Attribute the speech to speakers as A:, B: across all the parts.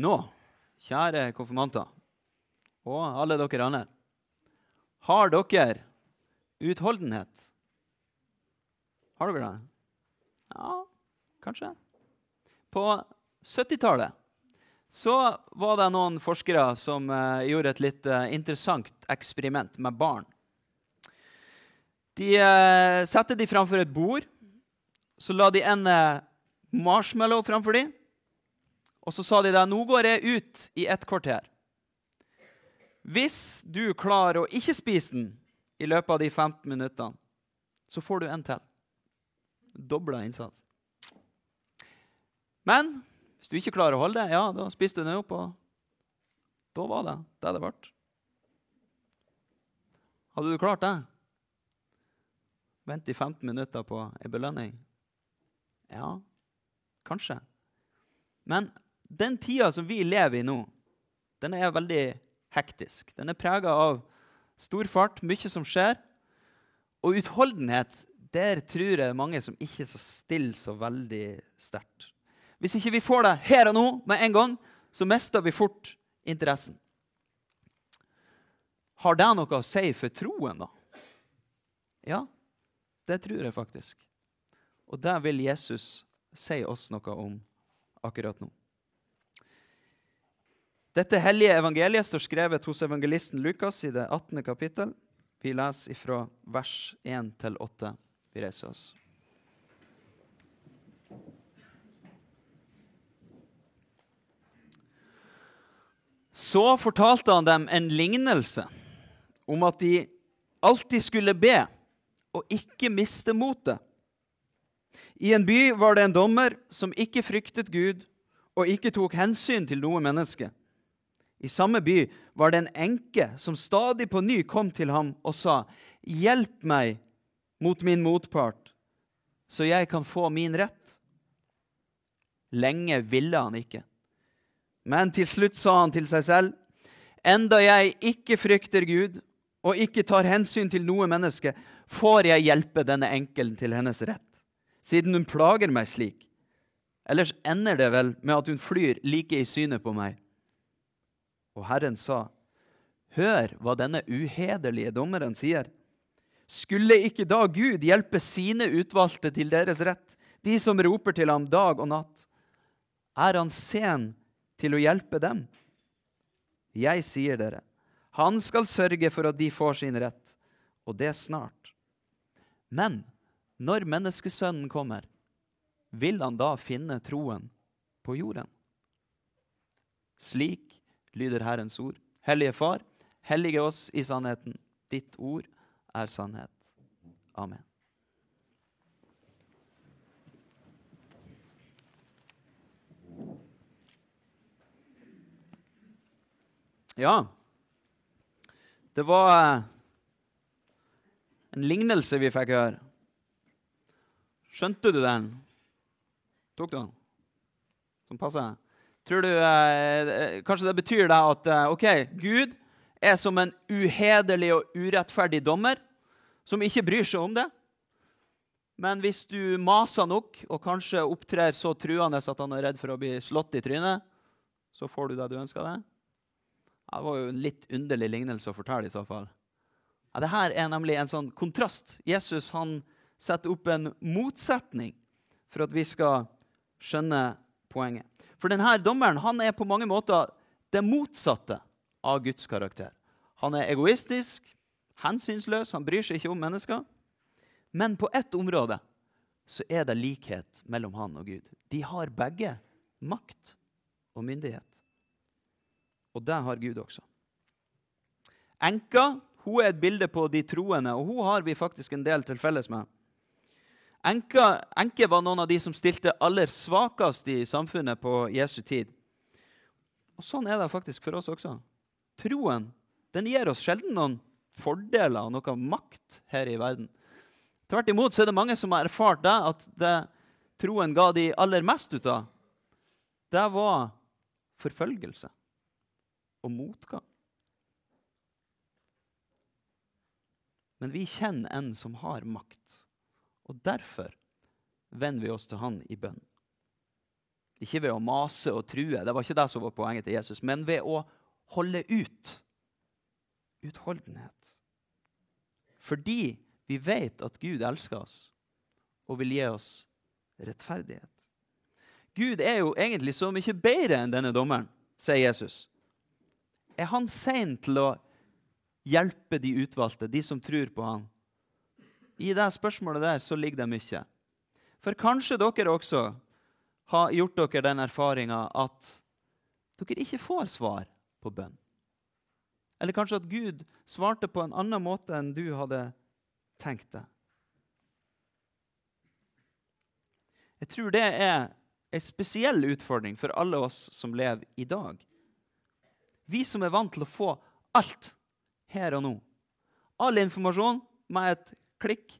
A: Nå, kjære konfirmanter, og alle dere andre, har dere utholdenhet? Har dere det? Ja, kanskje. På 70-tallet så var det noen forskere som uh, gjorde et litt uh, interessant eksperiment med barn. De uh, satte de framfor et bord. Så la de en marshmallow framfor dem. Og så sa de da, nå går jeg ut i et kvarter. Hvis du klarer å ikke spise den i løpet av de 15 minuttene, så får du en til. Dobla innsats. Men hvis du ikke klarer å holde det, ja, da spiste du den opp, og da var det det det ble. Hadde du klart det? Vent i 15 minutter på ei belønning? Ja, kanskje. Men den tida som vi lever i nå, den er veldig hektisk. Den er prega av stor fart, mye som skjer. Og utholdenhet, der tror jeg mange som ikke er så stille så veldig sterkt. Hvis ikke vi får det her og nå med en gang, så mister vi fort interessen. Har det noe å si for troen, da? Ja, det tror jeg faktisk. Og det vil Jesus si oss noe om akkurat nå. Dette hellige evangeliet står skrevet hos evangelisten Lukas i det 18. kapittel. Vi leser ifra vers 1 til 8. Vi reiser oss. Så fortalte han dem en lignelse om at de alltid skulle be og ikke miste motet. I en by var det en dommer som ikke fryktet Gud og ikke tok hensyn til noe menneske. I samme by var det en enke som stadig på ny kom til ham og sa, 'Hjelp meg mot min motpart, så jeg kan få min rett.' Lenge ville han ikke. Men til slutt sa han til seg selv, 'Enda jeg ikke frykter Gud og ikke tar hensyn til noe menneske, får jeg hjelpe denne enkelen til hennes rett, siden hun plager meg slik.' Ellers ender det vel med at hun flyr like i synet på meg. Og Herren sa, Hør hva denne uhederlige dommeren sier. Skulle ikke da Gud hjelpe sine utvalgte til deres rett, de som roper til ham dag og natt? Er han sen til å hjelpe dem? Jeg sier dere, han skal sørge for at de får sin rett, og det snart. Men når menneskesønnen kommer, vil han da finne troen på jorden? Slik lyder Herrens ord. Hellige Far, hellige oss i sannheten. Ditt ord er sannhet. Amen. Ja, det var eh, en lignelse vi fikk høre. Skjønte du den? Tok du den? Som passer? Tror du eh, Kanskje det betyr det at eh, ok, Gud er som en uhederlig og urettferdig dommer som ikke bryr seg om det. Men hvis du maser nok og kanskje opptrer så truende at han er redd for å bli slått i trynet, så får du det du ønsker deg. Det var jo en litt underlig lignelse å fortelle i så fall. Ja, Dette er nemlig en sånn kontrast. Jesus han setter opp en motsetning for at vi skal skjønne poenget. For denne dommeren han er på mange måter det motsatte av Guds karakter. Han er egoistisk, hensynsløs, han bryr seg ikke om mennesker. Men på ett område så er det likhet mellom han og Gud. De har begge makt og myndighet. Og det har Gud også. Enka hun er et bilde på de troende, og hun har vi faktisk en del til felles med. Enke, enke var noen av de som stilte aller svakest i samfunnet på Jesu tid. Og Sånn er det faktisk for oss også. Troen den gir oss sjelden noen fordeler og noe makt her i verden. Tvert imot så er det mange som har erfart det, at det troen ga de aller mest ut av, det var forfølgelse og motgang. Men vi kjenner en som har makt. Og derfor vender vi oss til Han i bønn. Ikke ved å mase og true, det var ikke det som var poenget til Jesus, men ved å holde ut. Utholdenhet. Fordi vi vet at Gud elsker oss og vil gi oss rettferdighet. Gud er jo egentlig så mye bedre enn denne dommeren, sier Jesus. Er han sein til å hjelpe de utvalgte, de som tror på han? I det spørsmålet der så ligger det mye. For kanskje dere også har gjort dere den erfaringa at dere ikke får svar på bønn. Eller kanskje at Gud svarte på en annen måte enn du hadde tenkt deg. Jeg tror det er en spesiell utfordring for alle oss som lever i dag. Vi som er vant til å få alt her og nå. All informasjon med et klikk.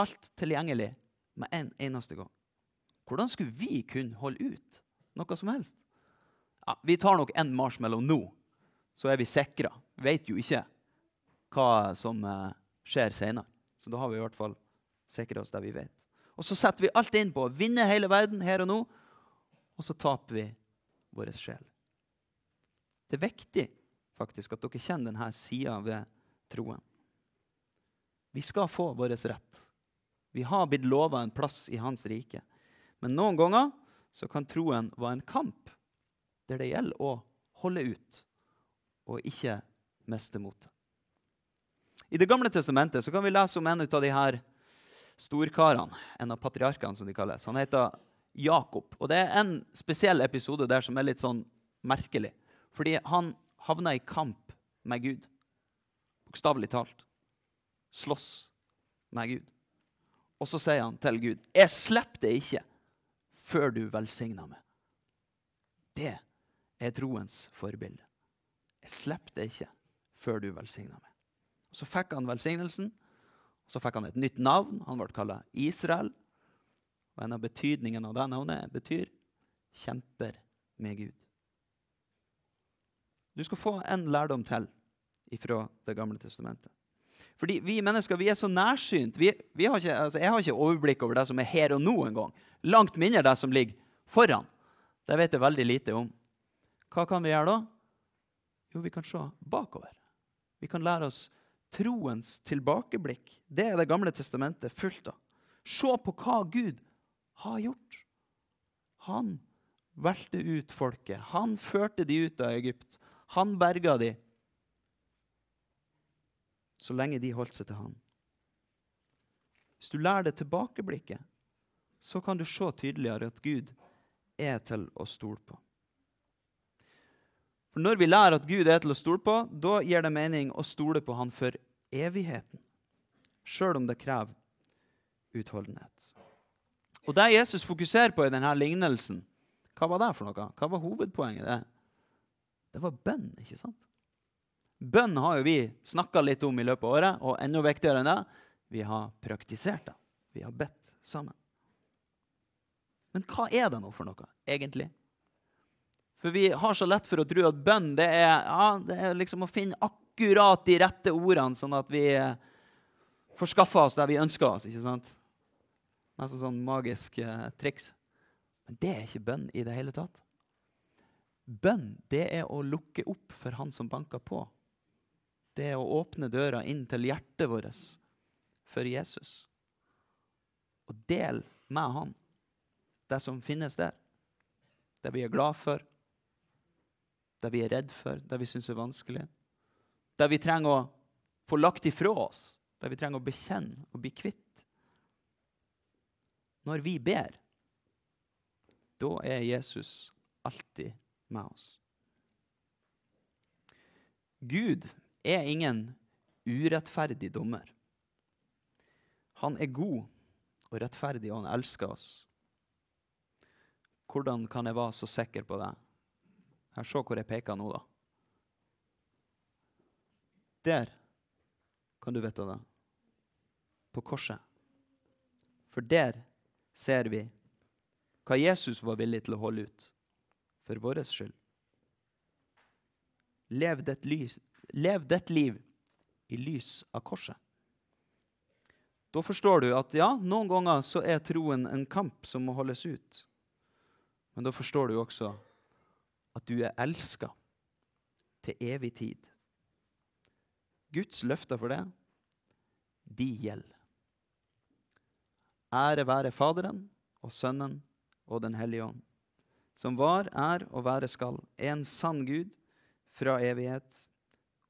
A: Alt tilgjengelig med en eneste gang. Hvordan skulle vi kunne holde ut noe som helst? Ja, vi tar nok en marshmallow nå, så er vi sikra. Vet jo ikke hva som uh, skjer seinere. Så da har vi i hvert fall sikra oss det vi vet. Og så setter vi alt inn på å vinne hele verden her og nå, og så taper vi vår sjel. Det er viktig faktisk at dere kjenner denne sida ved troen. Vi skal få vår rett. Vi har blitt lova en plass i Hans rike. Men noen ganger så kan troen være en kamp der det gjelder å holde ut og ikke miste motet. I Det gamle testamentet så kan vi lese om en av de her storkarene, en av patriarkene, som de kalles. Han heter Jakob. Og det er en spesiell episode der som er litt sånn merkelig. Fordi han havna i kamp med Gud. Bokstavelig talt. Slåss med Gud. Og så sier han til Gud, 'Jeg slipper det ikke før du velsigner meg.' Det er troens forbilde. Jeg slipper det ikke før du velsigner meg. Og Så fikk han velsignelsen. Så fikk han et nytt navn. Han ble kalt Israel. Og En av betydningene av det navnet betyr 'kjemper med Gud'. Du skal få en lærdom til ifra Det gamle testamentet. Fordi Vi mennesker vi er så nærsynt. Vi, vi har ikke, altså jeg har ikke overblikk over det som er her og nå engang. Langt mindre det som ligger foran. Det vet jeg veldig lite om. Hva kan vi gjøre da? Jo, vi kan se bakover. Vi kan lære oss troens tilbakeblikk. Det er Det gamle testamentet fullt av. Se på hva Gud har gjort. Han valgte ut folket. Han førte de ut av Egypt. Han berga de. Så lenge de holdt seg til han. Hvis du lærer det tilbakeblikket, så kan du se tydeligere at Gud er til å stole på. For Når vi lærer at Gud er til å stole på, da gir det mening å stole på Han for evigheten. Sjøl om det krever utholdenhet. Og Det Jesus fokuserer på i denne lignelsen, hva var det for noe? Hva var hovedpoenget? Det, det var bønn, ikke sant? Bønn har jo vi snakka litt om i løpet av året, og enda viktigere enn det, vi har praktisert det. Vi har bedt sammen. Men hva er det nå for noe, egentlig? For vi har så lett for å tro at bønn det er, ja, det er liksom å finne akkurat de rette ordene, sånn at vi eh, får skaffa oss det vi ønsker oss. ikke sant? Nesten sånn magisk eh, triks. Men det er ikke bønn i det hele tatt. Bønn det er å lukke opp for han som banker på. Det er å åpne døra inn til hjertet vårt for Jesus. Og del med han det som finnes der. Det vi er glad for, det vi er redd for, det vi syns er vanskelig. Det vi trenger å få lagt ifra oss, det vi trenger å bekjenne og bli kvitt. Når vi ber, da er Jesus alltid med oss. Gud er ingen urettferdig dommer. Han er god og rettferdig, og han elsker oss. Hvordan kan jeg være så sikker på det? Her, Se hvor jeg peker nå, da. Der kan du vite det. På korset. For der ser vi hva Jesus var villig til å holde ut for vår skyld. Lev ditt, lys, lev ditt liv i lys av korset. Da forstår du at ja, noen ganger så er troen en kamp som må holdes ut. Men da forstår du også at du er elska til evig tid. Guds løfter for det, de gjelder. Ære være Faderen og Sønnen og Den hellige ånd, som var, er og være skal, en sann Gud, fra evighet